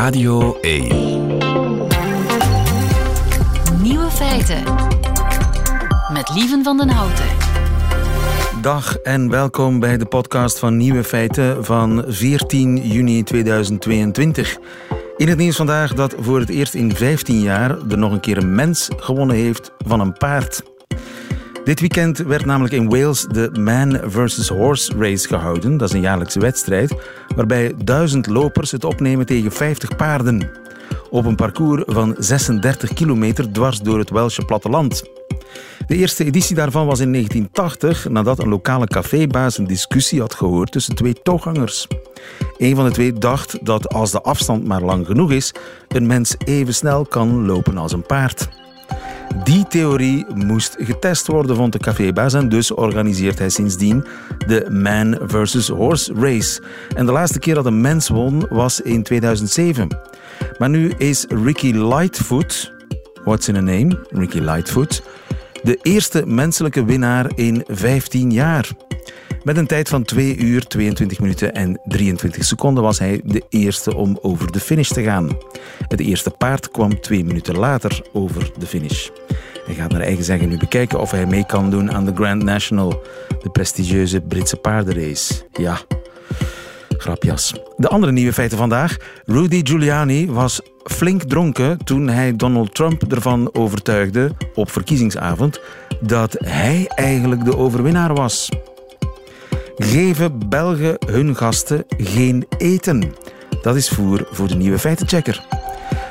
Radio 1. Nieuwe feiten. Met Lieven van den Houten. Dag en welkom bij de podcast van Nieuwe Feiten van 14 juni 2022. In het nieuws vandaag dat voor het eerst in 15 jaar er nog een keer een mens gewonnen heeft van een paard. Dit weekend werd namelijk in Wales de Man vs. Horse Race gehouden. Dat is een jaarlijkse wedstrijd waarbij duizend lopers het opnemen tegen 50 paarden. Op een parcours van 36 kilometer dwars door het Welsche platteland. De eerste editie daarvan was in 1980 nadat een lokale cafébaas een discussie had gehoord tussen twee toegangers. Een van de twee dacht dat als de afstand maar lang genoeg is, een mens even snel kan lopen als een paard. Die theorie moest getest worden, vond de cafébaas. En dus organiseert hij sindsdien de Man vs. Horse Race. En de laatste keer dat een mens won was in 2007. Maar nu is Ricky Lightfoot, what's in a name, Ricky Lightfoot, de eerste menselijke winnaar in 15 jaar. Met een tijd van 2 uur, 22 minuten en 23 seconden was hij de eerste om over de finish te gaan. Het eerste paard kwam twee minuten later over de finish. Hij gaat naar eigen zeggen nu bekijken of hij mee kan doen aan de Grand National, de prestigieuze Britse paardenrace. Ja, grapjas. De andere nieuwe feiten vandaag. Rudy Giuliani was flink dronken toen hij Donald Trump ervan overtuigde op verkiezingsavond dat hij eigenlijk de overwinnaar was geven Belgen hun gasten geen eten. Dat is voer voor de nieuwe feitenchecker.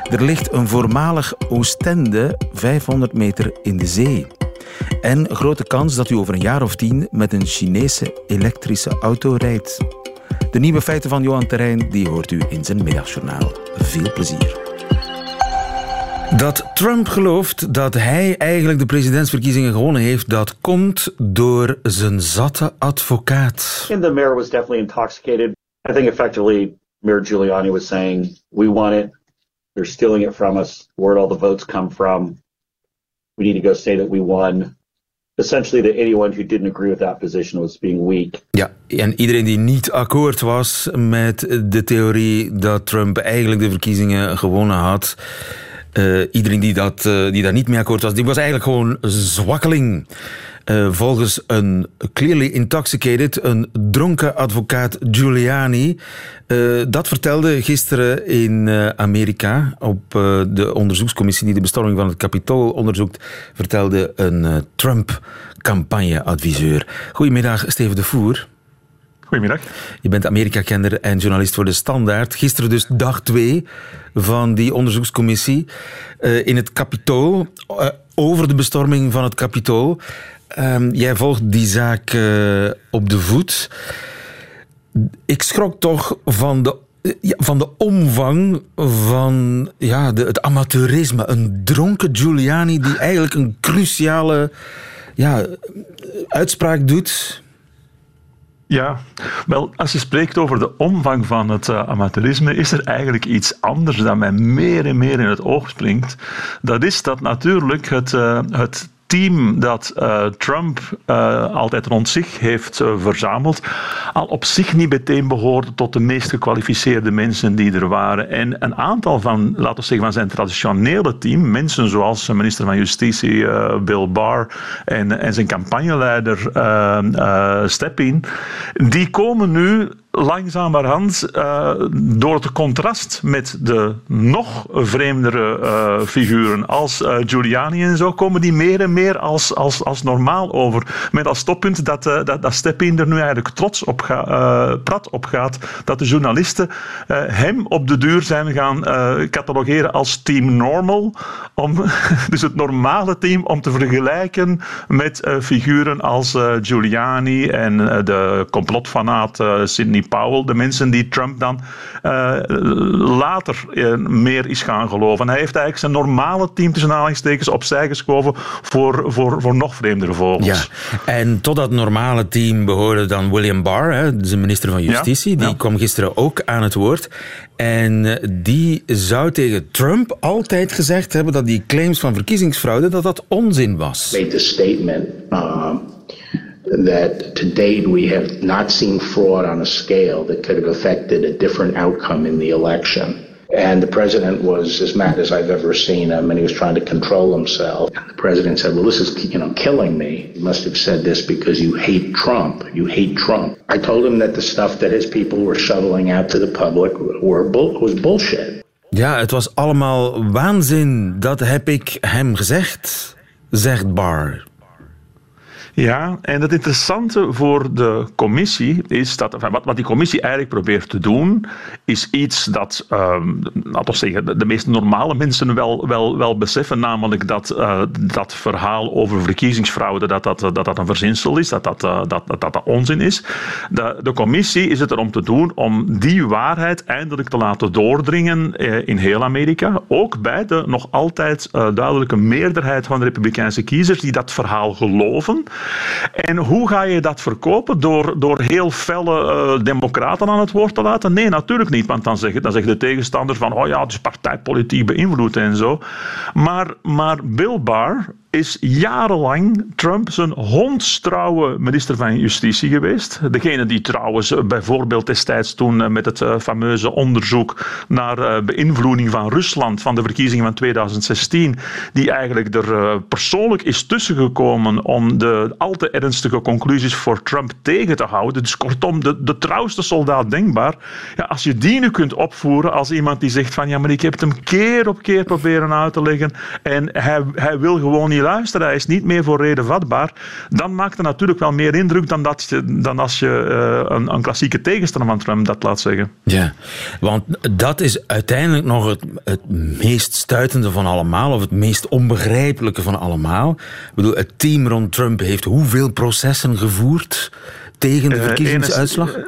Er ligt een voormalig Oostende 500 meter in de zee. En grote kans dat u over een jaar of tien met een Chinese elektrische auto rijdt. De nieuwe feiten van Johan Terrein die hoort u in zijn middagjournaal. Veel plezier. Dat Trump gelooft dat hij eigenlijk de presidentsverkiezingen gewonnen heeft, dat komt door zijn zatte advocaat. And the mayor was definitely intoxicated. I think effectively Mayor Giuliani was saying, we want it. They're stealing it from us. Where'd all the votes come from? We need to go say that we won. Essentially, the anyone who didn't agree with that position was being weak. Ja, en iedereen die niet akkoord was met de theorie dat Trump eigenlijk de verkiezingen gewonnen had, uh, iedereen die, dat, uh, die daar niet mee akkoord was, die was eigenlijk gewoon zwakkeling. Uh, volgens een clearly intoxicated, een dronken advocaat Giuliani. dat vertelde gisteren in Amerika op de onderzoekscommissie die de bestorming van het Capitool onderzoekt, vertelde een Trump-campagneadviseur. Goedemiddag, Steven de Voer. Goedemiddag. Je bent Amerika-kender en journalist voor De Standaard. Gisteren dus dag twee van die onderzoekscommissie uh, in het Capitool. Uh, over de bestorming van het Capitool. Um, jij volgt die zaak uh, op de voet. Ik schrok toch van de ja, van de omvang van ja, het amateurisme. Een dronken Giuliani die eigenlijk een cruciale ja, uitspraak doet ja, wel, als je spreekt over de omvang van het uh, amateurisme, is er eigenlijk iets anders dat mij meer en meer in het oog springt. Dat is dat natuurlijk het, uh, het team dat uh, Trump uh, altijd rond zich heeft uh, verzameld, al op zich niet meteen behoorde tot de meest gekwalificeerde mensen die er waren. En een aantal van, laten we zeggen, van zijn traditionele team, mensen zoals minister van Justitie Bill Barr en, en zijn campagneleider Stepin, die komen nu langzamerhand uh, door het contrast met de nog vreemdere uh, figuren als uh, Giuliani en zo, komen die meer en meer als, als, als normaal over. Met als stoppunt dat, dat, dat Stepin er nu eigenlijk trots op gaat, prat op gaat, dat de journalisten hem op de duur zijn gaan catalogeren als team normal, om, dus het normale team om te vergelijken met figuren als Giuliani en de complotfanaat Sidney Powell, de mensen die Trump dan uh, later uh, meer is gaan geloven. hij heeft eigenlijk zijn normale team tussen aanhalingstekens opzij geschoven voor, voor, voor nog vreemdere vogels. Ja. En tot dat normale team behoorde dan William Barr, hè, de minister van Justitie. Ja. Die ja. kwam gisteren ook aan het woord. En die zou tegen Trump altijd gezegd hebben dat die claims van verkiezingsfraude dat dat onzin was. Made the statement. Uh that to date we have not seen fraud on a scale that could have affected a different outcome in the election. And the president was as mad as I've ever seen him, and he was trying to control himself. And the president said, "Well, this is you know killing me. You must have said this because you hate Trump. You hate Trump." I told him that the stuff that his people were shoveling out to the public were was bullshit. Ja, het was allemaal waanzin. Dat heb ik hem gezegd, zegt Barr. Ja, en het interessante voor de commissie is dat, wat, wat die commissie eigenlijk probeert te doen, is iets dat, um, laten we zeggen, de, meest normale mensen wel, wel, wel beseffen, namelijk dat uh, dat verhaal over verkiezingsfraude, dat dat, dat, dat een verzinsel is, dat dat, dat, dat, dat, onzin is. De, de commissie is het erom te doen om die waarheid eindelijk te laten doordringen uh, in heel Amerika, ook bij de nog altijd duidelijke meerderheid van de republikeinse kiezers die dat verhaal geloven. En hoe ga je dat verkopen? Door, door heel felle uh, democraten aan het woord te laten? Nee, natuurlijk niet. Want dan zeggen, dan zeggen de tegenstanders van, oh ja, het is partijpolitiek beïnvloed en zo. Maar, maar Bill Barr, is jarenlang Trump zijn hondstrouwe minister van Justitie geweest. Degene die trouwens eh, bijvoorbeeld destijds toen eh, met het eh, fameuze onderzoek naar beïnvloeding van Rusland van de verkiezingen van 2016, die eigenlijk er persoonlijk is tussengekomen om de al te ernstige conclusies voor Trump tegen te houden. Dus kortom, de, de trouwste soldaat denkbaar. Ja, als je die nu kunt opvoeren als iemand die zegt van ja, maar ik heb het hem keer op keer proberen uit te leggen en hij, hij wil gewoon niet hij is niet meer voor reden vatbaar, dan maakt het natuurlijk wel meer indruk dan, dat je, dan als je uh, een, een, klassieke tegenstander van Trump dat laat zeggen. Ja, want dat is uiteindelijk nog het, het meest stuitende van allemaal, of het meest onbegrijpelijke van allemaal. Ik bedoel, het team rond Trump heeft hoeveel processen gevoerd tegen de eh, verkiezingsuitslag? Uh,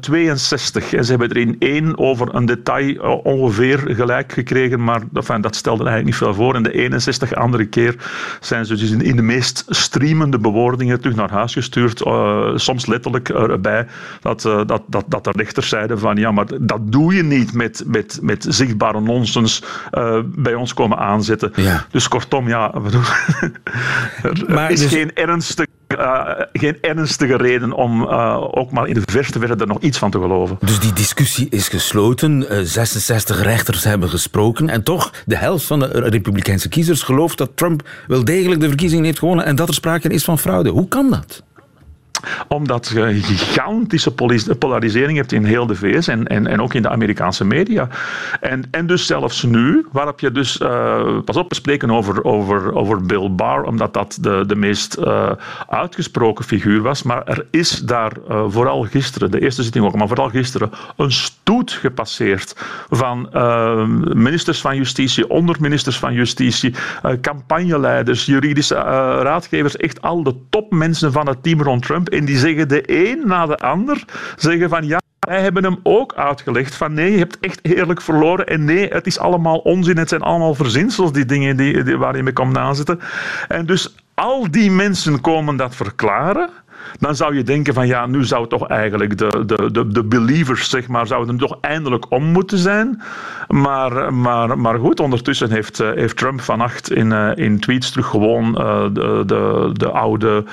62. En ze hebben er in één over een detail eh, ongeveer gelijk gekregen, maar enfin, dat stelde eigenlijk niet veel voor. En de 61 andere keer zijn ze dus in, de meest streamende bewoordingen terug naar huis gestuurd. Uh, soms letterlijk erbij dat, uh, dat, dat, dat de rechters zeiden van ja, maar dat doe je niet met, met, met zichtbare nonsens uh, bij ons komen aanzetten. Ja. Dus kortom, ja, er maar is dus... geen ernstig uh, geen ernstige reden om uh, ook maar in de verste verte er nog iets van te geloven. Dus die discussie is gesloten. Uh, 66 rechters hebben gesproken. En toch, de helft van de Republikeinse kiezers gelooft dat Trump wel degelijk de verkiezingen heeft gewonnen en dat er sprake is van fraude. Hoe kan dat? Omdat je een gigantische polarisering hebt in heel de VS en, en, en ook in de Amerikaanse media. En, en dus zelfs nu, waarop je dus, uh, pas op, we spreken over, over, over Bill Barr, omdat dat de, de meest uh, uitgesproken figuur was. Maar er is daar uh, vooral gisteren, de eerste zitting ook, maar vooral gisteren, een stoet gepasseerd van ministers van Justitie, onderministers van Justitie, campagneleiders, juridische raadgevers, echt al de topmensen van het team rond Trump en die zeggen de een na de ander, zeggen van ja, wij hebben hem ook uitgelegd van nee, je hebt echt eerlijk verloren. En nee, het is allemaal onzin, het zijn allemaal verzinsels, die dingen die, waar je mee komt nazitten. En dus al die mensen komen dat verklaren dan zou je denken van ja, nu zou toch eigenlijk de, de, de, de believers, zeg maar, zouden toch eindelijk om moeten zijn. Maar, maar, maar goed, ondertussen heeft, eh, heeft Trump vannacht in, uh, in tweets terug gewoon uh, de, de, de oude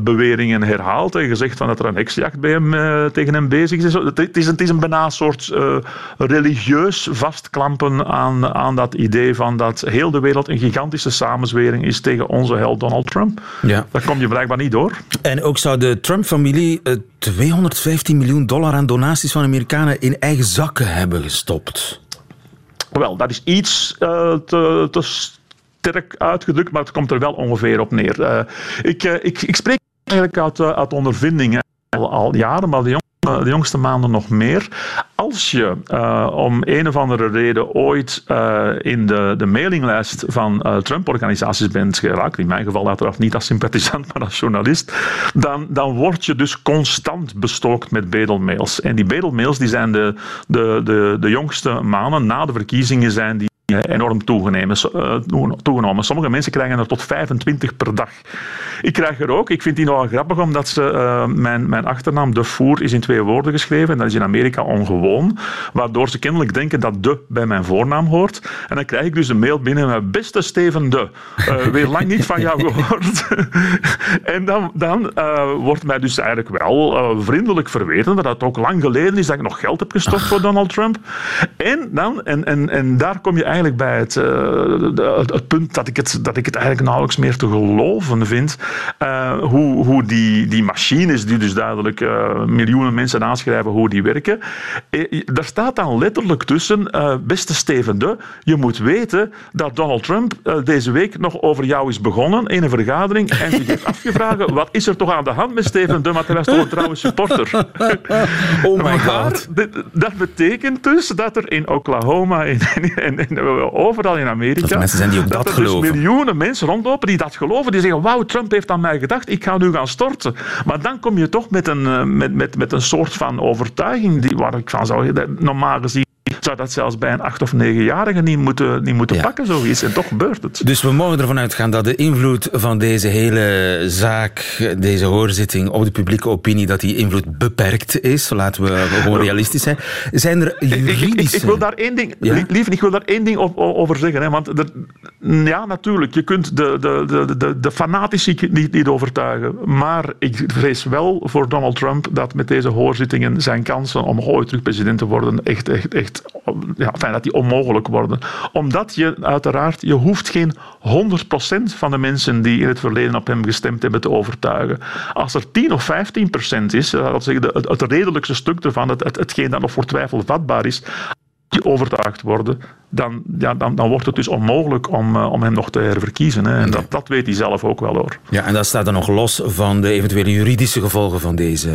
beweringen herhaald en gezegd van dat er een heksjacht bij hem, tegen hem bezig is. Het is, het is een bijna soort religieus vastklampen aan, aan dat idee van dat heel de wereld een gigantische samenzwering is tegen onze held Donald Trump. Ja. Daar kom je blijkbaar niet door. En ook zou de Trump-familie 215 miljoen dollar aan donaties van Amerikanen in eigen zakken hebben gestopt. Wel, dat is iets uh, te, te, sterk uitgedrukt, maar het komt er wel ongeveer op neer. Uh, ik, ik, ik, spreek eigenlijk uit, uit ondervinding al, al, jaren, maar de, de, jongste maanden nog meer. Als je om een of andere reden ooit in de, de mailinglijst van Trump-organisaties bent geraakt, in mijn geval uiteraard niet als sympathisant, maar als journalist, dan, dan word je dus constant bestookt met bedelmails. En die bedelmails die zijn de, de, de, de jongste maanden na de verkiezingen zijn die enorm toegenomen. toegenomen. Sommige mensen krijgen er tot 25 per dag. Ik krijg er ook. Ik vind die nogal grappig, omdat ze, mijn, mijn achternaam De Voer is in twee woorden geschreven. En dat is in Amerika ongewoon. Waardoor ze kennelijk denken dat De bij mijn voornaam hoort. En dan krijg ik dus een mail binnen met beste Steven De. weer lang niet van jou gehoord. en dan, dan wordt mij dus eigenlijk wel vriendelijk verweten dat het ook lang geleden is dat ik nog geld heb gestopt voor Donald Trump. En, dan, en, en, en daar kom je eigenlijk bij het, uh, het, punt dat ik het, dat ik het eigenlijk nauwelijks meer te geloven vind. Uh, hoe, hoe die, die machines, die dus duidelijk uh, miljoenen mensen aanschrijven, hoe die werken. daar staat dan letterlijk tussen, beste Steven de, je moet weten dat Donald Trump deze week nog over jou is begonnen in een vergadering en zich heeft afgevraagd, wat is er toch aan de hand met Steven de, want hij was toch een trouwe supporter. oh my god. Dat betekent dus dat er in Oklahoma en, overal in Amerika. Dat mensen zijn die ook dat, dat er dus miljoenen mensen rondlopen die dat geloven. Die zeggen: Wauw, Trump heeft aan mij gedacht, ik ga nu gaan storten. Maar dan kom je toch met een, eh, met, met, met een soort van overtuiging die, waar ik van zou normaal gezien zou dat zelfs bij een acht- of negenjarige niet moeten, niet moeten pakken, zoiets. En toch gebeurt het. Dus we mogen ervan uitgaan dat de invloed van deze hele zaak, deze hoorzitting op de publieke opinie, dat die invloed beperkt is. Laten we gewoon realistisch zijn. Zijn er juridische... Ik, ik, wil daar één ding, ja? ik wil daar één ding over zeggen. Hè, want er, ja, natuurlijk, je kunt de, de, de, de, de fanatici niet, niet overtuigen. Maar ik vrees wel voor Donald Trump dat met deze hoorzittingen zijn kansen om ooit terug president te worden echt, echt, echt ja, fijn dat die onmogelijk worden. Omdat je uiteraard, je hoeft geen 100% van de mensen die in het verleden op hem gestemd hebben te overtuigen. Als er 10 of 15% is, dat zeggen, het, het redelijkste stuk ervan, het, het, hetgeen dat nog voor twijfel vatbaar is, die overtuigd worden, dan, ja, dan, dan wordt het dus onmogelijk om, uh, om hem nog te herverkiezen. Hè. En dat, dat weet hij zelf ook wel hoor. Ja, en dat staat dan nog los van de eventuele juridische gevolgen van deze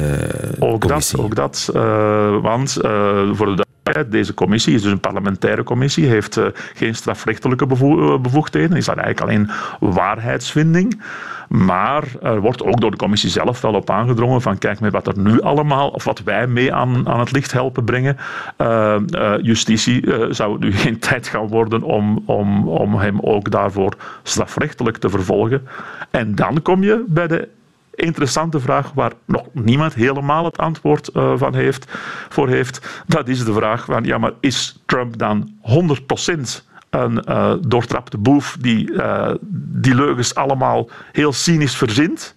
ook commissie. Dat, ook dat, uh, want uh, voor de deze commissie is dus een parlementaire commissie, heeft uh, geen strafrechtelijke bevo bevoegdheden, is dat eigenlijk alleen waarheidsvinding. Maar er wordt ook door de commissie zelf wel op aangedrongen van kijk met wat er nu allemaal, of wat wij mee aan, aan het licht helpen brengen. Uh, uh, justitie zou het nu geen tijd gaan worden om, om, om hem ook daarvoor strafrechtelijk te vervolgen. En dan kom je bij de interessante vraag waar nog niemand helemaal het antwoord uh, van heeft, voor heeft. Dat is de vraag van, ja, maar is Trump dan 100% een uh, doortrapte boef die uh, die leugens allemaal heel cynisch verzint?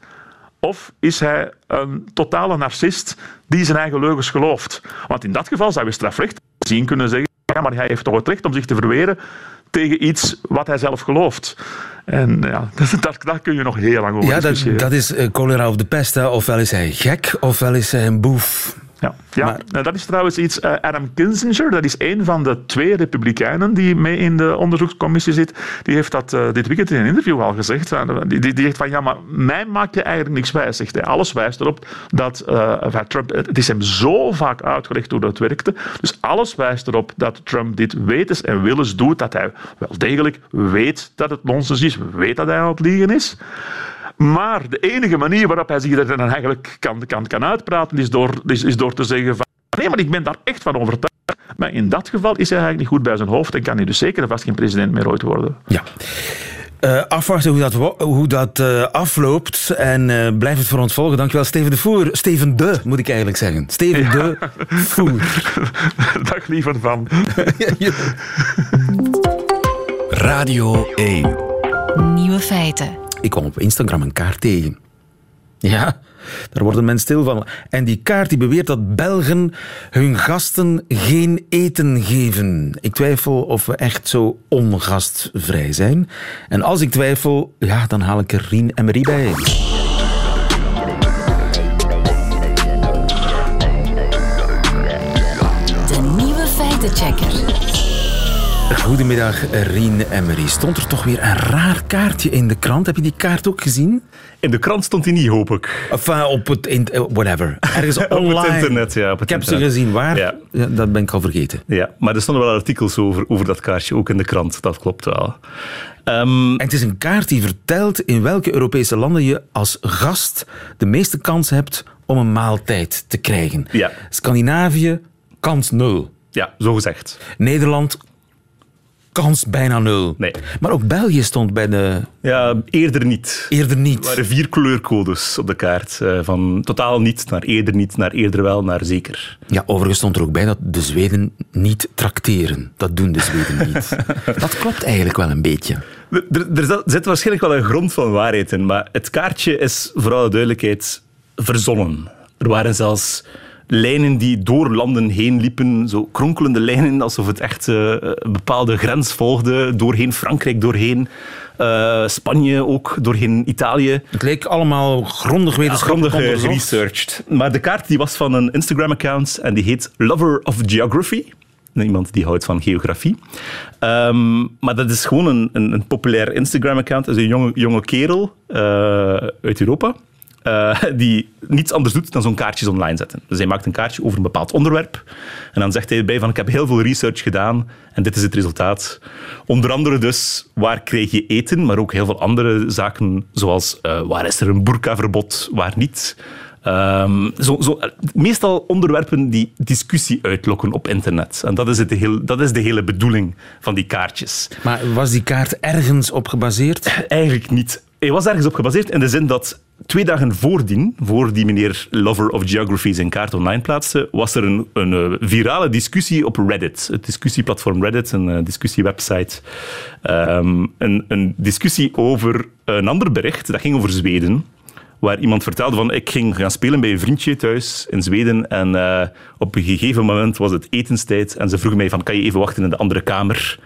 Of is hij een totale narcist die zijn eigen leugens gelooft? Want in dat geval zou je strafrecht zien kunnen zeggen, ja, maar hij heeft toch het recht om zich te verweren tegen iets wat hij zelf gelooft. En ja, daar, daar kun je nog heel lang over ja, discussiëren. Ja, dat, dat is uh, cholera of de pest. Hè. Ofwel is hij gek, ofwel is hij een boef. Ja, ja. Maar... Nou, dat is trouwens iets. Uh, Adam Kinzinger, dat is een van de twee Republikeinen die mee in de onderzoekscommissie zit. Die heeft dat uh, dit weekend in een interview al gezegd. Die, die, die zegt van ja, maar mij maakt je eigenlijk niks wijs. Zegt hij. Alles wijst erop dat uh, Trump. Het is hem zo vaak uitgelegd hoe dat werkte. Dus alles wijst erop dat Trump dit wetens en willens doet. Dat hij wel degelijk weet dat het nonsens is, weet dat hij aan het liegen is. Maar de enige manier waarop hij zich er dan eigenlijk kan, kan, kan uitpraten is door, is, is door te zeggen van nee, maar ik ben daar echt van overtuigd. Maar in dat geval is hij eigenlijk niet goed bij zijn hoofd en kan hij dus zeker vast geen president meer ooit worden. Ja. Uh, afwachten hoe dat, hoe dat uh, afloopt en uh, blijf het voor ons volgen. Dankjewel, Steven de Voer. Steven de, moet ik eigenlijk zeggen. Steven ja. de Voer. Dag liever van. Radio 1. Nieuwe feiten. Ik kwam op Instagram een kaart tegen. Ja, daar worden mensen stil van. En die kaart die beweert dat Belgen hun gasten geen eten geven. Ik twijfel of we echt zo ongastvrij zijn. En als ik twijfel, ja, dan haal ik er Rien en Marie bij. De nieuwe feitenchecker. Goedemiddag, Rien Emery. Stond er toch weer een raar kaartje in de krant? Heb je die kaart ook gezien? In de krant stond hij niet, hoop ik. Of op het, in, uh, whatever. Ergens online. op het internet, ja. Op het ik heb ze gezien. Waar? Ja. ja. dat ben ik al vergeten. Ja, maar er stonden wel artikels over, over dat kaartje, ook in de krant. Dat klopt wel. Um, en het is een kaart die vertelt in welke Europese landen je als gast de meeste kans hebt om een maaltijd te krijgen. Ja. Scandinavië, kans nul. Ja, zo gezegd. Nederland, kans bijna nul. Nee. Maar ook België stond bij de... Ja, eerder niet. Eerder niet. Er waren vier kleurcodes op de kaart. Uh, van totaal niet naar eerder niet, naar eerder wel, naar zeker. Ja, overigens stond er ook bij dat de Zweden niet trakteren. Dat doen de Zweden niet. dat klopt eigenlijk wel een beetje. Er, er, zit waarschijnlijk wel een grond van waarheid in, maar het kaartje is, voor alle duidelijkheid, verzonnen. Er waren zelfs lijnen die door landen heen liepen, zo kronkelende lijnen, alsof het echt uh, een bepaalde grens volgde, doorheen Frankrijk, doorheen uh, Spanje ook, doorheen Italië. Het leek allemaal grondig wetenschappelijk ja, grondig geresearched. Maar de kaart die was van een Instagram-account en die heet Lover of Geography iemand die houdt van geografie. Um, maar dat is gewoon een, een, een populair Instagram-account. Dat is een jonge, jonge kerel uh, uit Europa. Uh, die niets anders doet dan zo'n kaartjes online zetten. Dus hij maakt een kaartje over een bepaald onderwerp. En dan zegt hij erbij van, ik heb heel veel research gedaan en dit is het resultaat. Onder andere dus, waar krijg je eten? Maar ook heel veel andere zaken, zoals uh, waar is er een burka-verbod, waar niet? Um, zo, zo, meestal onderwerpen die discussie uitlokken op internet. En dat is, het heel, dat is de hele bedoeling van die kaartjes. Maar was die kaart ergens op gebaseerd? Eigenlijk niet. Hij was ergens op gebaseerd in de zin dat twee dagen voordien, voor die meneer Lover of Geography zijn kaart online plaatste, was er een, een eh, virale discussie op Reddit. Het discussieplatform Reddit, een uh, discussiewebsite. Um, een, een discussie over een ander bericht, dat ging over Zweden waar iemand vertelde van ik ging gaan spelen bij een vriendje thuis in Zweden en uh, op een gegeven moment was het etenstijd en ze vroeg mij van kan je even wachten in de andere kamer?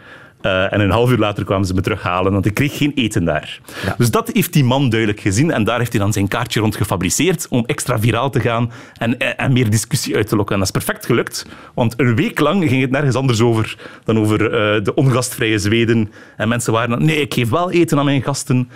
Uh, en een half uur later kwamen ze me terughalen, want ik kreeg geen eten daar. Ja. Dus dat heeft die man duidelijk gezien en daar heeft hij dan zijn kaartje rond gefabriceerd om extra viraal te gaan en, en meer discussie uit te lokken. En dat is perfect gelukt, want een week lang ging het nergens anders over dan over uh, de ongastvrije Zweden. En mensen waren dan, nee, ik geef wel eten aan mijn gasten.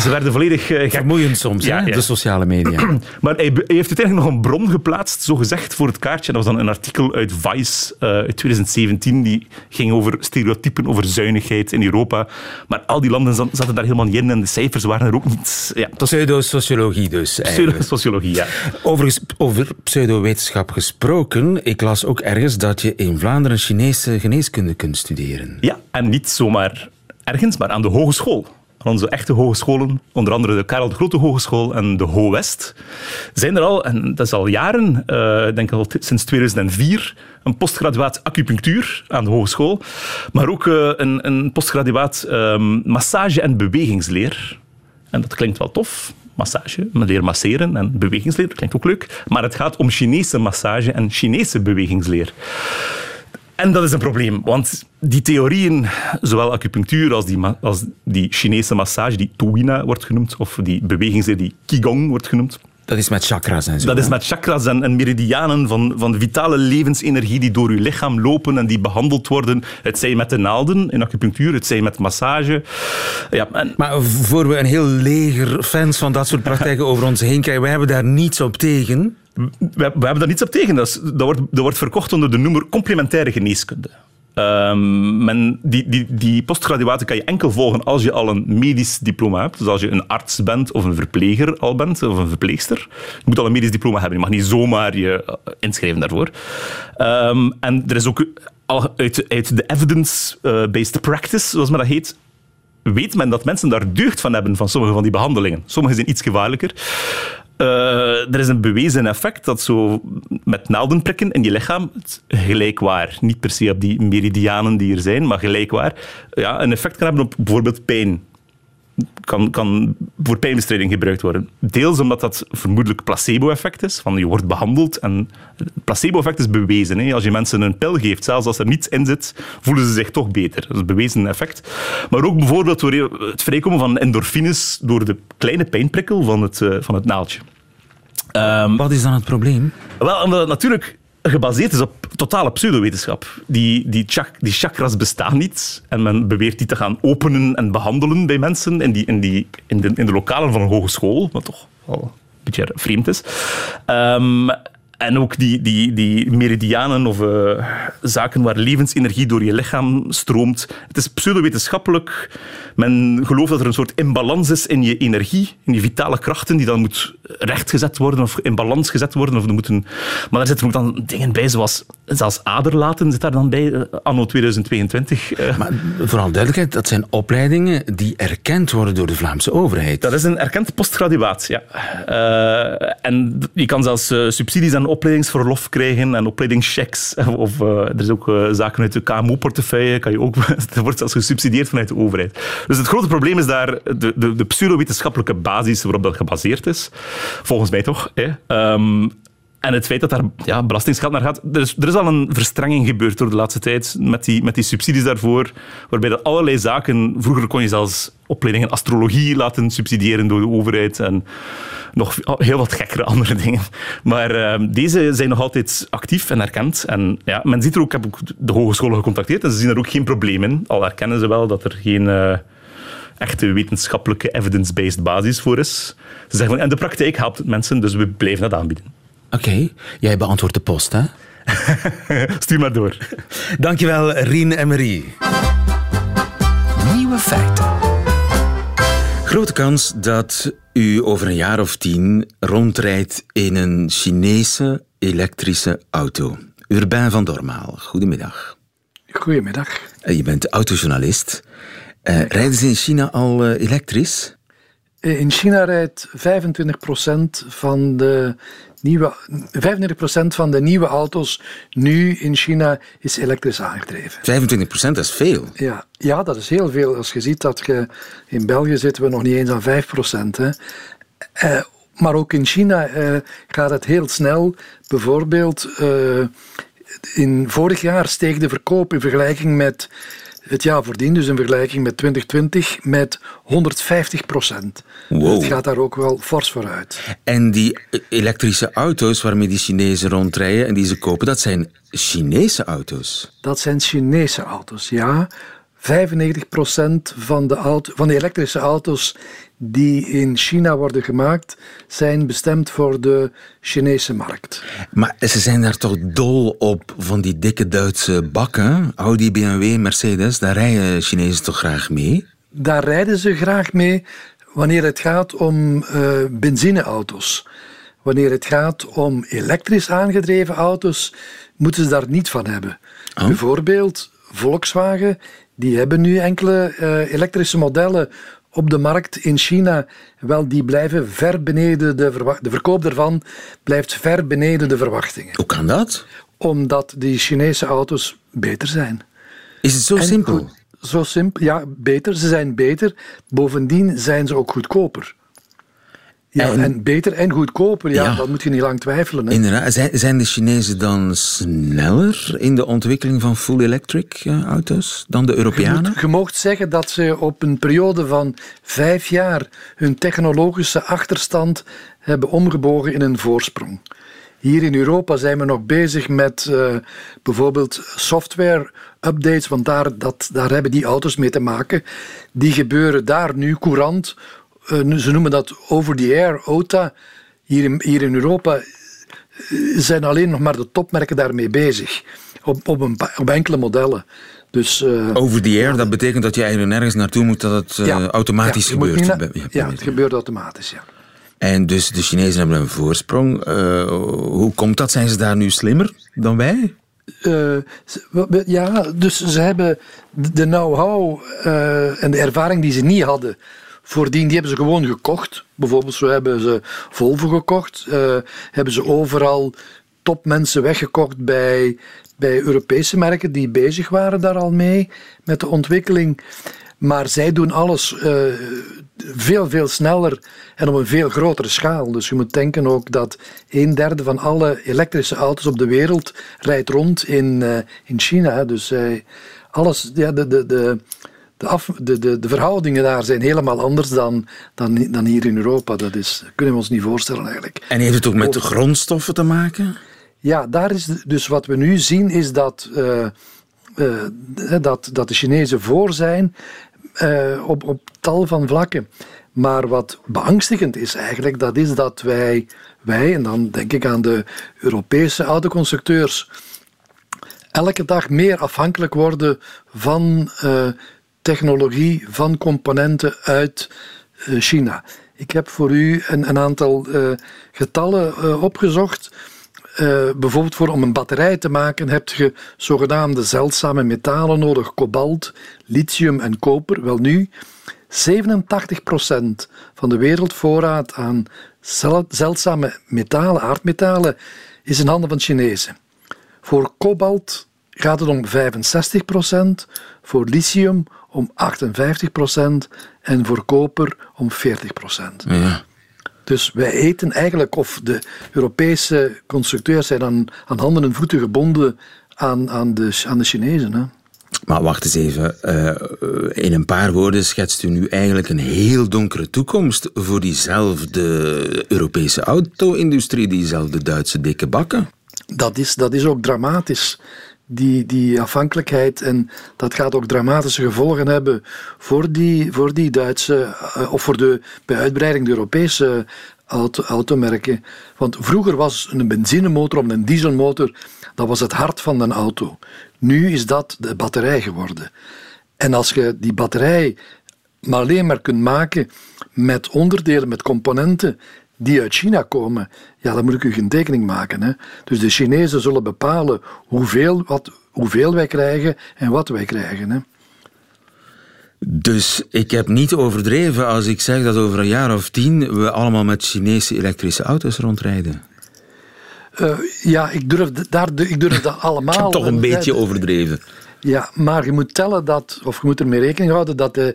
Ze werden volledig... Uh, Vermoeiend soms, ja, de sociale media. maar hij, hij, heeft uiteindelijk nog een bron geplaatst, zo gezegd, voor het kaartje. Dat was dan een artikel uit Vice uh, uit 2017, die ging over stereotypen, over zuinigheid in Europa. Maar al die landen zaten daar helemaal niet in en de cijfers waren er ook niet... Ja, Pseudo-sociologie dus, Pseudo-sociologie, ja. Overigens, over pseudowetenschap gesproken, ik las ook ergens dat je in Vlaanderen Chinese geneeskunde kunt studeren. Ja, en niet zomaar ergens, maar aan de hogeschool onze echte hogescholen, onder andere de Karel de Grote Hogeschool en de Ho West, zijn er al, en dat is al jaren, uh, ik denk al sinds 2004, een postgraduaat acupunctuur aan de hogeschool, maar ook uh, een, een postgraduaat um, massage- en bewegingsleer. En dat klinkt wel tof, massage, leer masseren en bewegingsleer, dat klinkt ook leuk, maar het gaat om Chinese massage en Chinese bewegingsleer. En dat is een probleem, want die theorieën, zowel acupunctuur als die, als die Chinese massage, die Tuina wordt genoemd, of die bewegingsleer die Qigong wordt genoemd, dat is met chakras en zo. Dat is met chakras en, en, meridianen van, van vitale levensenergie die door je lichaam lopen en die behandeld worden. Het zij met de naalden in acupunctuur, het zij met massage. Ja, en... Maar voor we een heel leger fans van dat soort praktijken over ons heen krijgen, wij hebben daar niets op tegen. We, hebben daar niets op tegen. Dat, dat, wordt, wordt verkocht onder de noemer complementaire geneeskunde. Um, men, die, die, die postgraduaten kan je enkel volgen als je al een medisch diploma hebt. Dus als je een arts bent of een verpleger al bent, of een verpleegster. Je moet al een medisch diploma hebben. Je mag niet zomaar je eh, inschrijven daarvoor. Um, en er is ook al uit, uit de evidence-based practice, zoals men dat heet, weet men dat mensen daar deugd van hebben van sommige van die behandelingen. Sommige zijn iets gevaarlijker. Uh, er is een bewezen effect dat zo met naalden prikken in je lichaam, gelijkwaar, niet per se op die meridianen die er zijn, maar gelijkwaar, ja, een effect kan hebben op bijvoorbeeld pijn kan, kan voor pijnbestrijding gebruikt worden. Deels omdat dat vermoedelijk placebo-effect is, van je wordt behandeld. En placebo-effect is bewezen. Hè. Als je mensen een pil geeft, zelfs als er niets in zit, voelen ze zich toch beter. Dat is een bewezen effect. Maar ook bijvoorbeeld door het vrijkomen van endorfines door de kleine pijnprikkel van het, uh, van het naaldje. Um, Wat is dan het probleem? Wel, omdat het natuurlijk gebaseerd is op totale pseudowetenschap. Die, die, chak, die chakras bestaan niet en men beweert die te gaan openen en behandelen bij mensen in, die, in, die, in, de, in de lokalen van een hogeschool, wat toch wel een beetje vreemd is. Um, en ook die, die, die meridianen of uh, zaken waar levensenergie door je lichaam stroomt. Het is pseudowetenschappelijk. Men gelooft dat er een soort imbalans is in je energie, in je vitale krachten, die dan moet rechtgezet worden of in balans gezet worden. Of moeten... Maar daar zitten ook dan dingen bij, zoals zelfs aderlaten zit daar dan bij, uh, anno 2022. Uh. Maar vooral duidelijkheid, dat zijn opleidingen die erkend worden door de Vlaamse overheid. Dat is een erkend postgraduaat, ja. en je kan zelfs subsidies aan opleidingsverlof krijgen en opleidingschecks. Of uh, er is ook uh, zaken uit de KMO-portefeuille, kan je ook, dat wordt zelfs gesubsidieerd vanuit de overheid. Dus het grote probleem is daar de, de, de pseudowetenschappelijke basis waarop dat gebaseerd is. Volgens mij toch. Hè? Um, en het feit dat daar ja, naar gaat. Er is, al een verstrenging gebeurd door de laatste tijd met die, met die subsidies daarvoor. Waarbij dat allerlei zaken. Vroeger kon je zelfs opleidingen astrologie laten subsidiëren door de overheid. En nog heel wat gekkere andere dingen. Maar uh, deze zijn nog altijd actief en erkend. En ja, men ziet er ook, ik heb ook de hogescholen gecontacteerd en ze zien er ook geen probleem in. Al erkennen ze wel dat er geen. Uh, echte wetenschappelijke evidence-based basis voor is. Ze zeggen van, en de praktijk helpt het mensen, dus we blijven dat aanbieden. Oké, jij beantwoordt de post, hè? Stuur maar door. Dankjewel, Rien en Marie. Nieuwe feiten. Grote kans dat u over een jaar of tien rondrijdt in een Chinese elektrische auto. Urbain van Dormaal, goedemiddag. Goedemiddag. Eh, je bent autojournalist. Uh, rijden ze in China al uh, elektrisch? In China rijdt 25% van de nieuwe, 35% van de nieuwe auto's nu in China is elektrisch aangedreven. 25% dat is veel. Ja, ja, dat is heel veel. Als je ziet dat je in België zitten we nog niet eens aan 5%. Hè. Uh, maar ook in China uh, gaat het heel snel. Bijvoorbeeld, in vorig jaar steeg de verkoop in vergelijking met het jaar voordien, dus in vergelijking met 2020, met 150 procent. Het gaat daar ook wel fors vooruit. En die elektrische auto's waarmee die Chinezen rondrijden en die ze kopen, dat zijn Chinese auto's? Dat zijn Chinese auto's, ja. 95% van de, auto, van de elektrische auto's die in China worden gemaakt, zijn bestemd voor de Chinese markt. Maar ze zijn daar toch dol op van die dikke Duitse bakken? Audi, BMW, Mercedes, daar rijden Chinezen toch graag mee? Daar rijden ze graag mee wanneer het gaat om uh, benzineauto's. Wanneer het gaat om elektrisch aangedreven auto's, moeten ze daar niet van hebben. Oh. Bijvoorbeeld Volkswagen, die hebben nu enkele uh, elektrische modellen op de markt in China, wel, die blijven ver beneden de, de verkoop daarvan blijft ver beneden de verwachtingen. Hoe kan dat? Omdat die Chinese auto's beter zijn. Is het zo simpel? Zo simpel, ja, beter. Ze zijn beter. Bovendien zijn ze ook goedkoper. Ja, en, beter en goedkoper, ja, dat moet je niet lang twijfelen. Hè. Inderdaad. Zijn de Chinezen dan sneller in de ontwikkeling van full electric eh, auto's dan de Europeanen? Je, je zeggen dat ze op een periode van vijf jaar hun technologische achterstand hebben omgebogen in een voorsprong. Hier in Europa zijn we nog bezig met uh, bijvoorbeeld software updates, want daar, dat, daar hebben die auto's mee te maken. Die gebeuren daar nu courant eh, ze noemen dat over-the-air, OTA. Hier in, hier in Europa eh, zijn alleen nog maar de topmerken daarmee bezig. Op, op, een, op enkele modellen. Dus, uh, Over the air, dat betekent dat je eigenlijk nergens naartoe moet dat het uh, automatisch ja, gebeurt. ja, het gebeurt automatisch, ja. En dus de Chinezen hebben een voorsprong. Uh, hoe komt dat? Zijn ze daar nu slimmer dan wij? ja, dus ze hebben de know-how en de ervaring die ze niet hadden Voordien die hebben ze gewoon gekocht. Bijvoorbeeld zo hebben ze Volvo gekocht. Uh, hebben ze overal topmensen weggekocht bij, bij Europese merken die bezig waren daar al mee met de ontwikkeling. Maar zij doen alles uh, veel, veel sneller en op een veel grotere schaal. Dus je moet denken ook dat een derde van alle elektrische auto's op de wereld rijdt rond in, uh, in China. Dus uh, alles, de, de, de, de, af, de, de, de verhoudingen daar zijn helemaal anders dan, dan, dan hier in Europa. Dat is, kunnen we ons niet voorstellen eigenlijk. En heeft het ook met de grondstoffen te maken? Ja, daar is dus wat we nu zien is dat, uh, uh, dat, dat de Chinezen voor zijn uh, op, op tal van vlakken. Maar wat beangstigend is eigenlijk, dat is dat wij, wij en dan denk ik aan de Europese autoconstructeurs, elke dag meer afhankelijk worden van technologie, van componenten uit uh, China. Ik heb voor u een, een aantal uh, getallen opgezocht. Uh, bijvoorbeeld voor om een batterij te maken heb je zogenaamde zeldzame metalen nodig, kobalt, lithium en koper. Wel nu, 87% van de wereldvoorraad aan zeldzame metalen, aardmetalen, is in handen van Chinezen. Voor kobalt gaat het om 65%, voor lithium om 58% en voor koper om 40%. Ja. Dus wij eten eigenlijk, of de Europese constructeurs zijn aan, aan handen en voeten gebonden aan, aan, de, aan de Chinezen. Hè. Maar wacht eens even. Eh, in een paar woorden schetst u nu eigenlijk een heel donkere toekomst voor diezelfde Europese auto-industrie, diezelfde Duitse dikke bakken. Dat is, dat is ook dramatisch die, die afhankelijkheid. En dat gaat ook dramatische gevolgen hebben voor die, voor die Duitse, uh, of voor de, bij uitbreiding de Europese auto, automerken. Want vroeger was een benzinemotor of een dieselmotor, dat was het hart van een auto. Nu is dat de batterij geworden. En als je die batterij maar alleen maar kunt maken met onderdelen, met componenten die uit China komen, ja, dan moet ik u geen tekening maken. Hè. Dus de Chinezen zullen bepalen hoeveel, wat, hoeveel wij krijgen en wat wij krijgen. Hè. Dus ik heb niet overdreven als ik zeg dat over een jaar of tien we allemaal met Chinese elektrische auto's rondrijden. Uh, ja, ik durf, daar, ik durf dat allemaal. ik heb toch een beetje overdreven. Ja, maar je moet tellen dat, of je moet ermee rekening houden dat de,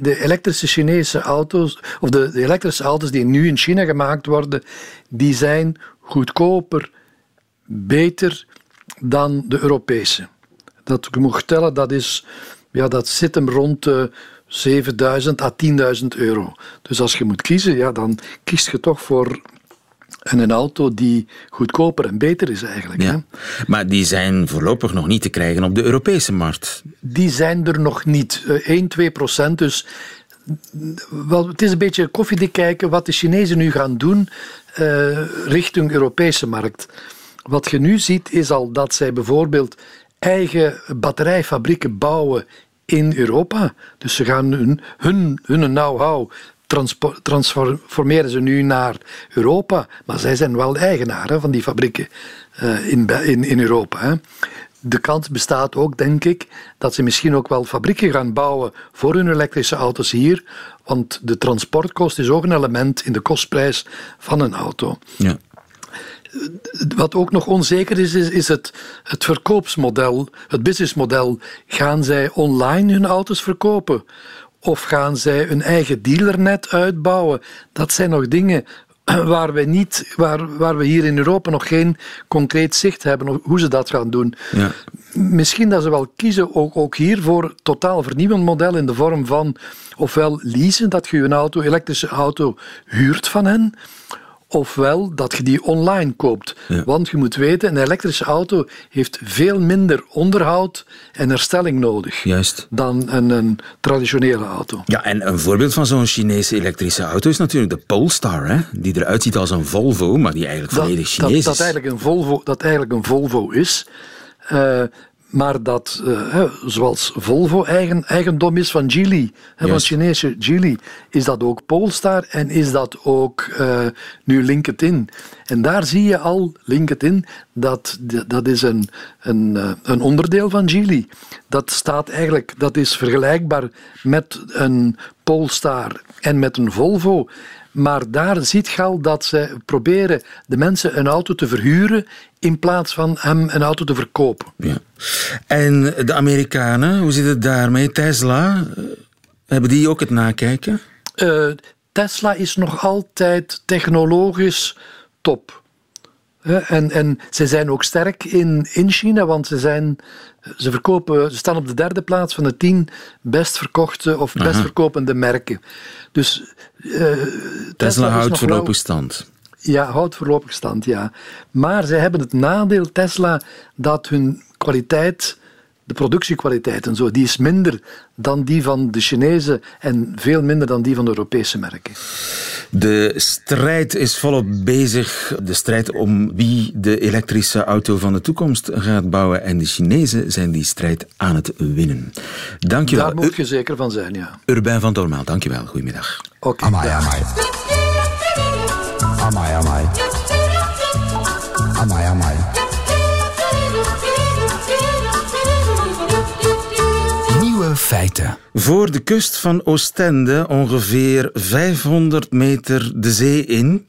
de elektrische Chinese auto's, of de, de, elektrische auto's die nu in China gemaakt worden, die zijn goedkoper, beter dan de Europese. Dat je moet tellen, dat, is, ja, dat zit hem rond de 7000 à 10.000 euro. Dus als je moet kiezen, ja, dan kies je toch voor en een auto die goedkoper en beter is eigenlijk. Ja. Hè? Maar die zijn voorlopig nog niet te krijgen op de Europese markt. Die zijn er nog niet. 1, eh, 2 procent. Dus wel, het is een beetje koffiedik kijken wat de Chinezen nu gaan doen uh, richting Europese markt. Wat je nu ziet is al dat zij bijvoorbeeld eigen batterijfabrieken bouwen in Europa. Dus ze gaan hun, hun, hun know-how transformeren ze nu naar Europa. Maar zij zijn wel eigenaar van die fabrieken uh, in, in, in Europa. Hè. De kans bestaat ook, denk ik, dat ze misschien ook wel fabrieken gaan bouwen voor hun elektrische auto's hier. Want de transportkost is ook een element in de kostprijs van een auto. Ja. Wat ook nog onzeker is, is, is het, het verkoopsmodel, het businessmodel. Gaan zij online hun auto's verkopen? Of gaan zij een eigen dealernet uitbouwen? Dat zijn nog dingen waar we, niet, waar, waar we hier in Europa nog geen concreet zicht hebben hoe ze dat gaan doen. Ja. Misschien dat ze wel kiezen, ook, ook hier, voor totaal vernieuwend model in de vorm van ofwel leasen, dat je een auto, elektrische auto huurt van hen, ofwel dat je die online koopt. Want je moet weten, een elektrische auto heeft veel minder onderhoud en herstelling nodig Juist. dan een, een, traditionele auto. Ja, en een voorbeeld van zo'n Chinese elektrische auto is natuurlijk de Polestar, hè? die eruit ziet als een Volvo, maar die eigenlijk volledig Chinees dat, is. Dat eigenlijk een Volvo, dat eigenlijk een Volvo is. Uh, maar dat, uh, zoals Volvo eigen, eigendom is van Geely, van Chinese Geely, is dat ook Polestar en is dat ook uh, nu LinkedIn. En daar zie je al, LinkedIn, dat, dat is een, een, uh, een onderdeel van Geely. Dat staat eigenlijk, dat is vergelijkbaar met een Polestar en met een Volvo. Maar daar ziet je al dat ze proberen de mensen een auto te verhuren in plaats van hem een auto te verkopen. Ja. En de Amerikanen, hoe zit het daarmee? Tesla, hebben die ook het nakijken? Uh, Tesla is nog altijd technologisch top. En, en ze zijn ook sterk in, in China, want ze, zijn, ze, verkopen, ze staan op de derde plaats van de tien best verkochte of best verkopende merken. Dus, uh, Tesla, houdt voorlopig stand. Ja, houdt voorlopig stand, ja. Maar ze hebben het nadeel, Tesla, dat hun kwaliteit de productiekwaliteit en zo, die is minder dan die van de Chinese en veel minder dan die van de Europese merken. De strijd is volop bezig. De strijd om wie de elektrische auto van de toekomst gaat bouwen. En de Chinezen zijn die strijd aan het winnen. Dankjewel. Daar moet je zeker van zijn, ja. Urbain van Dormaal, dankjewel. Goedemiddag. Oké. Okay, amai, amai. Amai, amai. Amai, amai. Feiten. Voor de kust van Oostende, ongeveer 500 meter de zee in,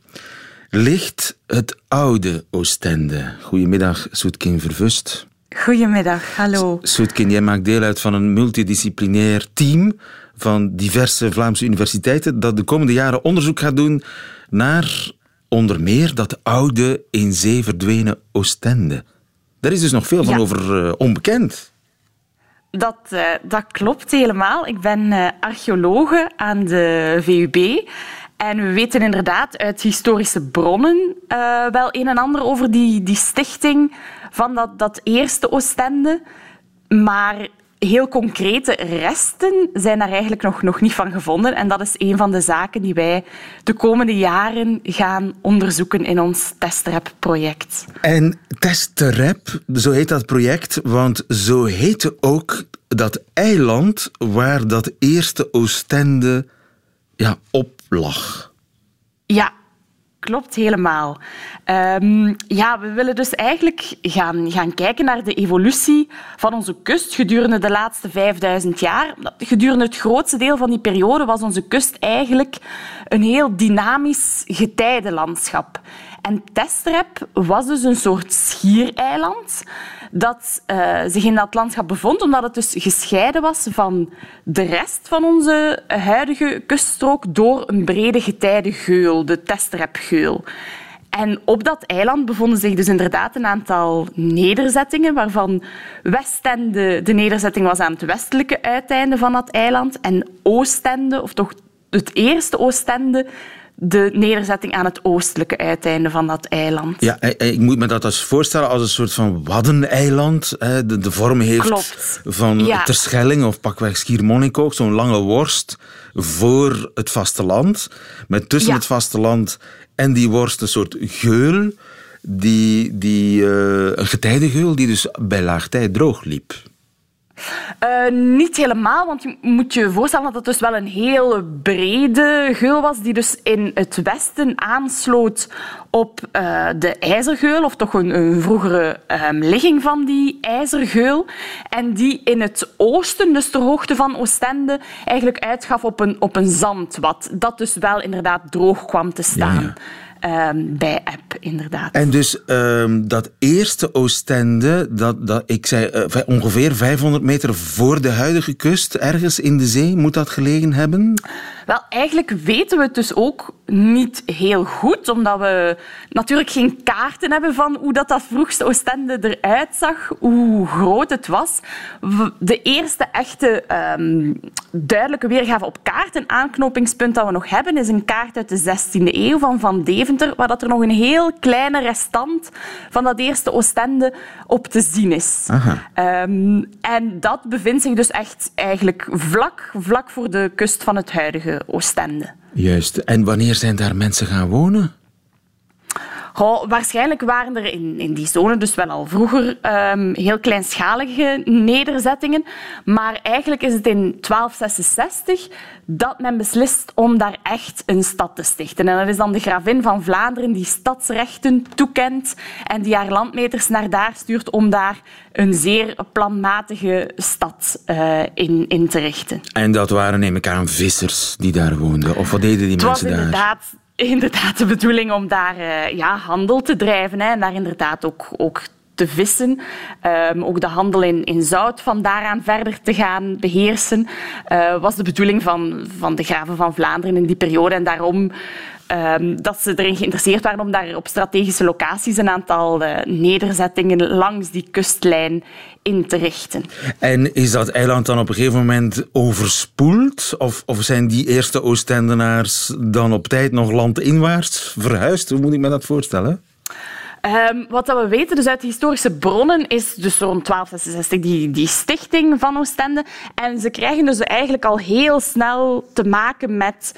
ligt het oude Oostende. Goedemiddag, Soetkin Vervust. Goedemiddag, hallo. Soetkin, jij maakt deel uit van een multidisciplinair team van diverse Vlaamse universiteiten dat de komende jaren onderzoek gaat doen naar onder meer dat oude in zee verdwenen Oostende. Daar is dus nog veel van over uh, onbekend. Dat, uh, dat klopt helemaal. Ik ben uh, archeologe aan de VUB. En we weten inderdaad uit historische bronnen uh, wel een en ander over die, die stichting van dat, dat eerste Oostende. Maar heel concrete resten zijn daar eigenlijk nog, nog niet van gevonden. En dat is een van de zaken die wij de komende jaren gaan onderzoeken in ons TestRap-project. En TestRap, zo heet dat project, want zo heette ook dat eiland waar dat eerste Oostende ja, op lag. Ja, klopt helemaal. Um, ja, we willen dus eigenlijk gaan, gaan kijken naar de evolutie van onze kust gedurende de laatste 5000 jaar. Gedurende het grootste deel van die periode was onze kust eigenlijk een heel dynamisch getijdenlandschap. En Testrep was dus een soort schiereiland dat uh, zich in dat landschap bevond, omdat het dus gescheiden was van de rest van onze huidige kuststrook door een brede getijdengeul, de Testrepgeul. En op dat eiland bevonden zich dus inderdaad een aantal nederzettingen, waarvan Westende de nederzetting was aan het westelijke uiteinde van dat eiland en Oostende, of toch het eerste Oostende, de nederzetting aan het oostelijke uiteinde van dat eiland. Ja, ik moet me dat als voorstellen als een soort van waddeneiland. De, de vorm heeft Klopt. van ja. Terschelling of pakweg Schiermonnikoog, zo'n lange worst voor het vasteland. Met tussen het vasteland en die worst een soort geul, die, die, uh, een getijdengeul die dus bij laagtijd droog liep. Uh, niet helemaal, want je moet je voorstellen dat het dus wel een heel brede geul was, die dus in het westen aansloot op uh, de ijzergeul, of toch een, een vroegere um, ligging van die ijzergeul. En die in het oosten, dus ter hoogte van Oostende, eigenlijk uitgaf op een, op een zandwad, dat dus wel inderdaad droog kwam te staan. Ja, ja. Um, bij App, inderdaad. En dus um, dat eerste Oostende, dat, dat, ik zei uh, ongeveer 500 meter voor de huidige kust, ergens in de zee, moet dat gelegen hebben? Wel, eigenlijk weten we het dus ook niet heel goed, omdat we natuurlijk geen kaarten hebben van hoe dat, dat vroegste Oostende eruit zag, hoe groot het was. De eerste echte um, duidelijke weergave op kaart, een aanknopingspunt dat we nog hebben, is een kaart uit de 16e eeuw van Van Deventer, waar dat er nog een heel kleine restant van dat eerste Oostende op te zien is. Um, en dat bevindt zich dus echt eigenlijk vlak, vlak voor de kust van het huidige Oostende. Juist. En wanneer zijn daar mensen gaan wonen? Oh, waarschijnlijk waren er in, in die zone dus wel al vroeger um, heel kleinschalige nederzettingen. Maar eigenlijk is het in 1266 dat men beslist om daar echt een stad te stichten. En dat is dan de gravin van Vlaanderen die stadsrechten toekent en die haar landmeters naar daar stuurt om daar een zeer planmatige stad uh, in, in te richten. En dat waren, neem ik aan, vissers die daar woonden? Of wat deden die het mensen was inderdaad de bedoeling om daar uh, ja, handel te drijven hè, en daar inderdaad ook, ook te vissen. Um, ook de handel in, in zout van daaraan verder te gaan beheersen, uh, was de bedoeling van, van de graven van Vlaanderen in die periode. En daarom um, dat ze erin geïnteresseerd waren om daar op strategische locaties een aantal uh, nederzettingen langs die kustlijn in te richten. En is dat eiland dan op een gegeven moment overspoeld? Of, of zijn die eerste Oostendenaars dan op tijd nog landinwaarts verhuisd? Hoe moet ik me dat voorstellen? Um, wat dat we weten dus uit de historische bronnen is dus rond 1266 die, die stichting van Oostende. En ze krijgen dus eigenlijk al heel snel te maken met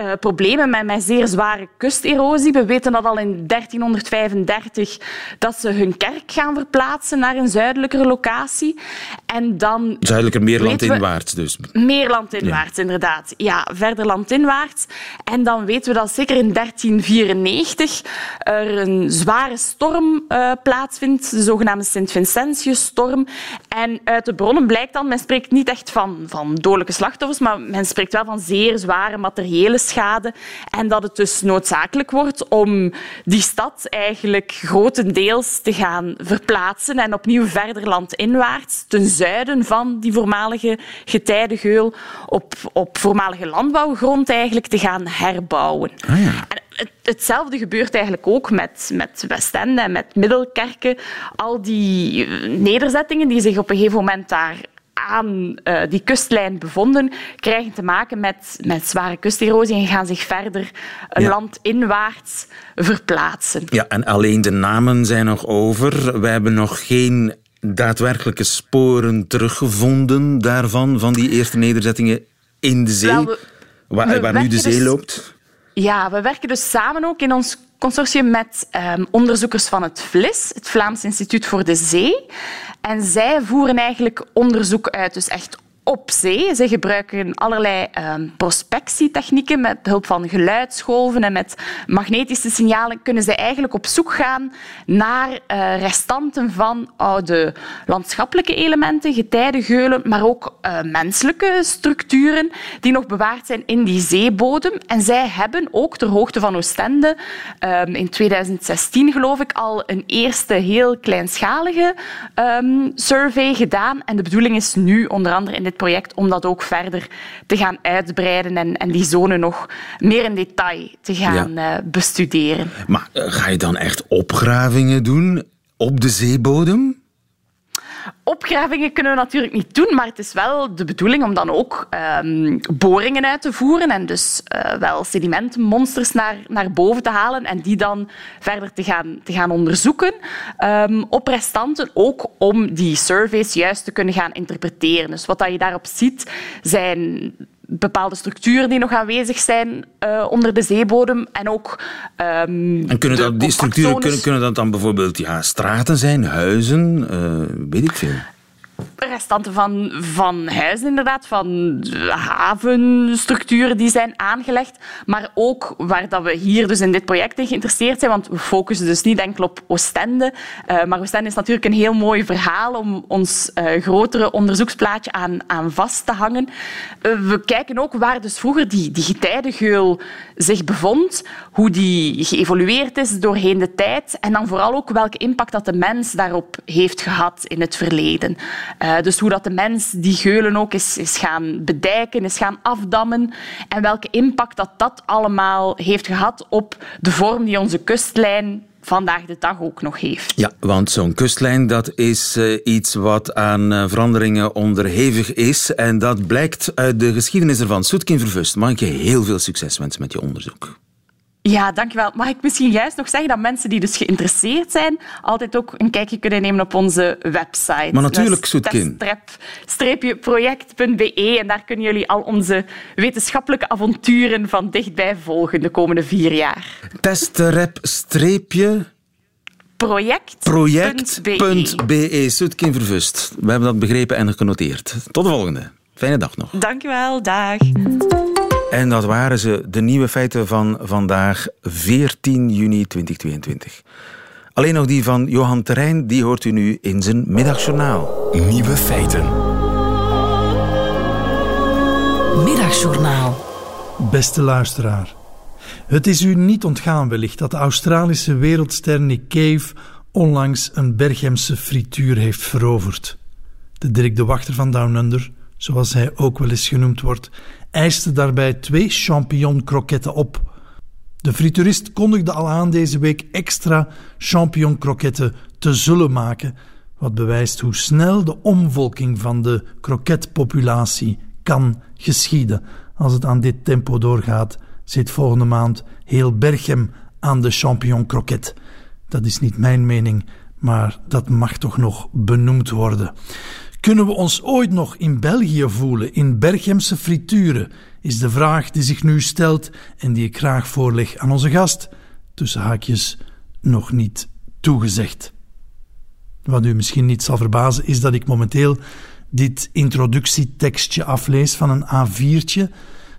uh, problemen met, met zeer zware kusterosie. We weten dat al in 1335 dat ze hun kerk gaan verplaatsen naar een zuidelijkere locatie. En dan Zuidelijker meer landinwaarts dus. Meer landinwaarts, ja. inderdaad. Ja, verder landinwaarts. En dan weten we dat zeker in 1394 er een zware storm uh, plaatsvindt, de zogenaamde Sint-Vincentius-storm. En uit de bronnen blijkt dan, men spreekt niet echt van, van dodelijke slachtoffers, maar men spreekt wel van zeer zware materiële schade. En dat het dus noodzakelijk wordt om die stad eigenlijk grotendeels te gaan verplaatsen en opnieuw verder landinwaarts, ten zuiden van die voormalige getijdengeul, op, op voormalige landbouwgrond eigenlijk te gaan herbouwen. Ah, ja. Hetzelfde gebeurt eigenlijk ook met, met Westende en met Middelkerken. Al die nederzettingen die zich op een gegeven moment daar aan uh, die kustlijn bevonden, krijgen te maken met, met zware kusterosie en gaan zich verder ja. landinwaarts verplaatsen. Ja, en alleen de namen zijn nog over. We hebben nog geen daadwerkelijke sporen teruggevonden daarvan, van die eerste nederzettingen in de zee, Wel, we, waar, waar nu de zee dus, loopt. Ja, we werken dus samen ook in ons consortium met um, onderzoekers van het VLIS, het Vlaams Instituut voor de Zee. En zij voeren eigenlijk onderzoek uit, dus echt op zee. Ze gebruiken allerlei um, prospectietechnieken met behulp van geluidsgolven en met magnetische signalen kunnen ze eigenlijk op zoek gaan naar uh, restanten van oude landschappelijke elementen, getijdengeulen, maar ook uh, menselijke structuren die nog bewaard zijn in die zeebodem. En zij hebben ook ter hoogte van Oostende um, in 2016 geloof ik al een eerste heel kleinschalige um, survey gedaan. En de bedoeling is nu onder andere in dit project om dat ook verder te gaan uitbreiden en, en die zone nog meer in detail te gaan ja. uh, bestuderen. Maar uh, ga je dan echt opgravingen doen op de zeebodem? Opgravingen kunnen we natuurlijk niet doen, maar het is wel de bedoeling om dan ook um, boringen uit te voeren en dus uh, wel sedimentmonsters naar, naar boven te halen en die dan verder te gaan, te gaan onderzoeken um, op restanten, ook om die surveys juist te kunnen gaan interpreteren. Dus wat je daarop ziet zijn bepaalde structuren die nog aanwezig zijn uh, onder de zeebodem. En ook. Um, en kunnen dat, die structuren kunnen, kunnen dat dan bijvoorbeeld ja, straten zijn, huizen, uh, weet ik veel? Restanten van, van huizen, inderdaad, van havenstructuren die zijn aangelegd. Maar ook waar dat we hier dus in dit project in geïnteresseerd zijn, want we focussen dus niet enkel op Oostende. Uh, maar Oostende is natuurlijk een heel mooi verhaal om ons uh, grotere onderzoeksplaatje aan, aan vast te hangen. Uh, we kijken ook waar dus vroeger die, die getijdengeul zich bevond, hoe die geëvolueerd is doorheen de tijd en dan vooral ook welke impact dat de mens daarop heeft gehad in het verleden. Dus hoe dat de mens die geulen ook is, is gaan bedijken, is gaan afdammen en welke impact dat dat allemaal heeft gehad op de vorm die onze kustlijn vandaag de dag ook nog heeft. Ja, want zo'n kustlijn dat is uh, iets wat aan uh, veranderingen onderhevig is. En dat blijkt uit de geschiedenis ervan. Soetkin Vervust, mag ik je heel veel succes wensen met je onderzoek. Ja, dankjewel. Mag ik misschien juist nog zeggen dat mensen die dus geïnteresseerd zijn, altijd ook een kijkje kunnen nemen op onze website. Maar natuurlijk, Soetkin. project.be en daar kunnen jullie al onze wetenschappelijke avonturen van dichtbij volgen de komende vier jaar. Testrep-streepje... Project.be. Project.be. Soetkin Vervust. We hebben dat begrepen en genoteerd. Tot de volgende. Fijne dag nog. Dankjewel. Dag. En dat waren ze, de nieuwe feiten van vandaag, 14 juni 2022. Alleen nog die van Johan Terrein, die hoort u nu in zijn middagjournaal. Nieuwe feiten. Middagjournaal. Beste luisteraar. Het is u niet ontgaan wellicht dat de Australische wereldster Nick Cave onlangs een Berghemse frituur heeft veroverd. De Dirk de Wachter van Down Under, zoals hij ook wel eens genoemd wordt, eiste daarbij twee champignon-kroketten op. De frituurist kondigde al aan deze week extra champignon-kroketten te zullen maken, wat bewijst hoe snel de omvolking van de kroketpopulatie kan geschieden. Als het aan dit tempo doorgaat, zit volgende maand heel Berchem aan de champignon-kroket. Dat is niet mijn mening, maar dat mag toch nog benoemd worden. Kunnen we ons ooit nog in België voelen, in Berghemse frituren? Is de vraag die zich nu stelt en die ik graag voorleg aan onze gast. Tussen haakjes nog niet toegezegd. Wat u misschien niet zal verbazen, is dat ik momenteel dit introductietekstje aflees van een A4'tje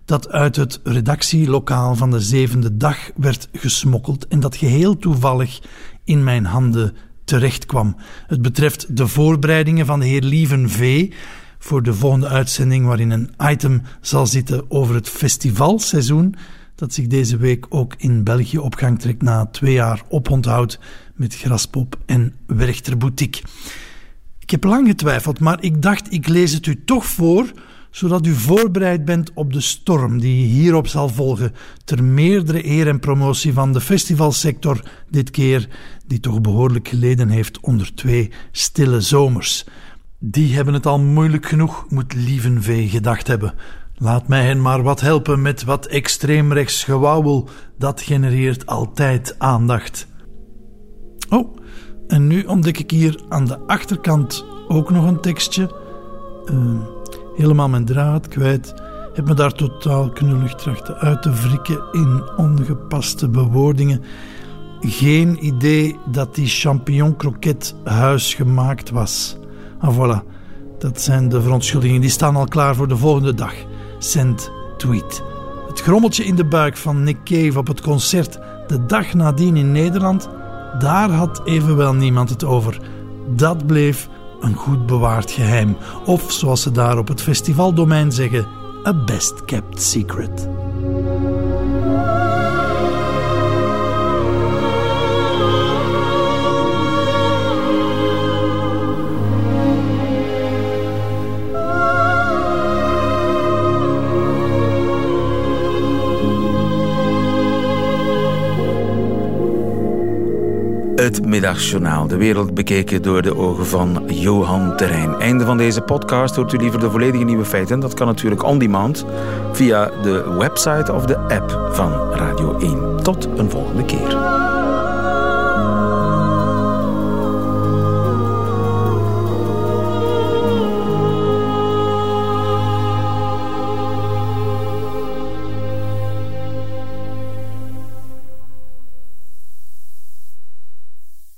dat uit het redactielokaal van de zevende dag werd gesmokkeld en dat geheel toevallig in mijn handen terechtkwam. Het betreft de voorbereidingen van de heer Lieven V. voor de volgende uitzending, waarin een item zal zitten over het festivalseizoen dat zich deze week ook in België op gang trekt na twee jaar oponthoud met Graspop en Werchter Boutique. Ik heb lang getwijfeld, maar ik dacht ik lees het u toch voor, zodat u voorbereid bent op de storm die hierop zal volgen, ter meerdere eer en promotie van de festivalsector dit keer, die toch behoorlijk geleden heeft onder twee stille zomers. Die hebben het al moeilijk genoeg, moet Lieven V gedacht hebben. Laat mij hen maar wat helpen met wat extreemrechts gewauwel. Dat genereert altijd aandacht. Oh, en nu ontdek ik hier aan de achterkant ook nog een tekstje. Uh, helemaal mijn draad kwijt. Heb me daar totaal knullig trachten uit te wrikken in ongepaste bewoordingen. Geen idee dat die champignon croquet huisgemaakt was. Ah voilà, dat zijn de verontschuldigingen. Die staan al klaar voor de volgende dag. Send tweet. Het grommeltje in de buik van Nick Cave op het concert de dag nadien in Nederland, daar had evenwel niemand het over. Dat bleef een goed bewaard geheim. Of zoals ze daar op het festivaldomein zeggen, a best kept secret. Het Middagjournaal, de wereld bekeken door de ogen van Johan Terrein. Einde van deze podcast. Hoort u liever de volledige nieuwe feiten? Dat kan natuurlijk on demand via de website of de app van Radio 1. Tot een volgende keer.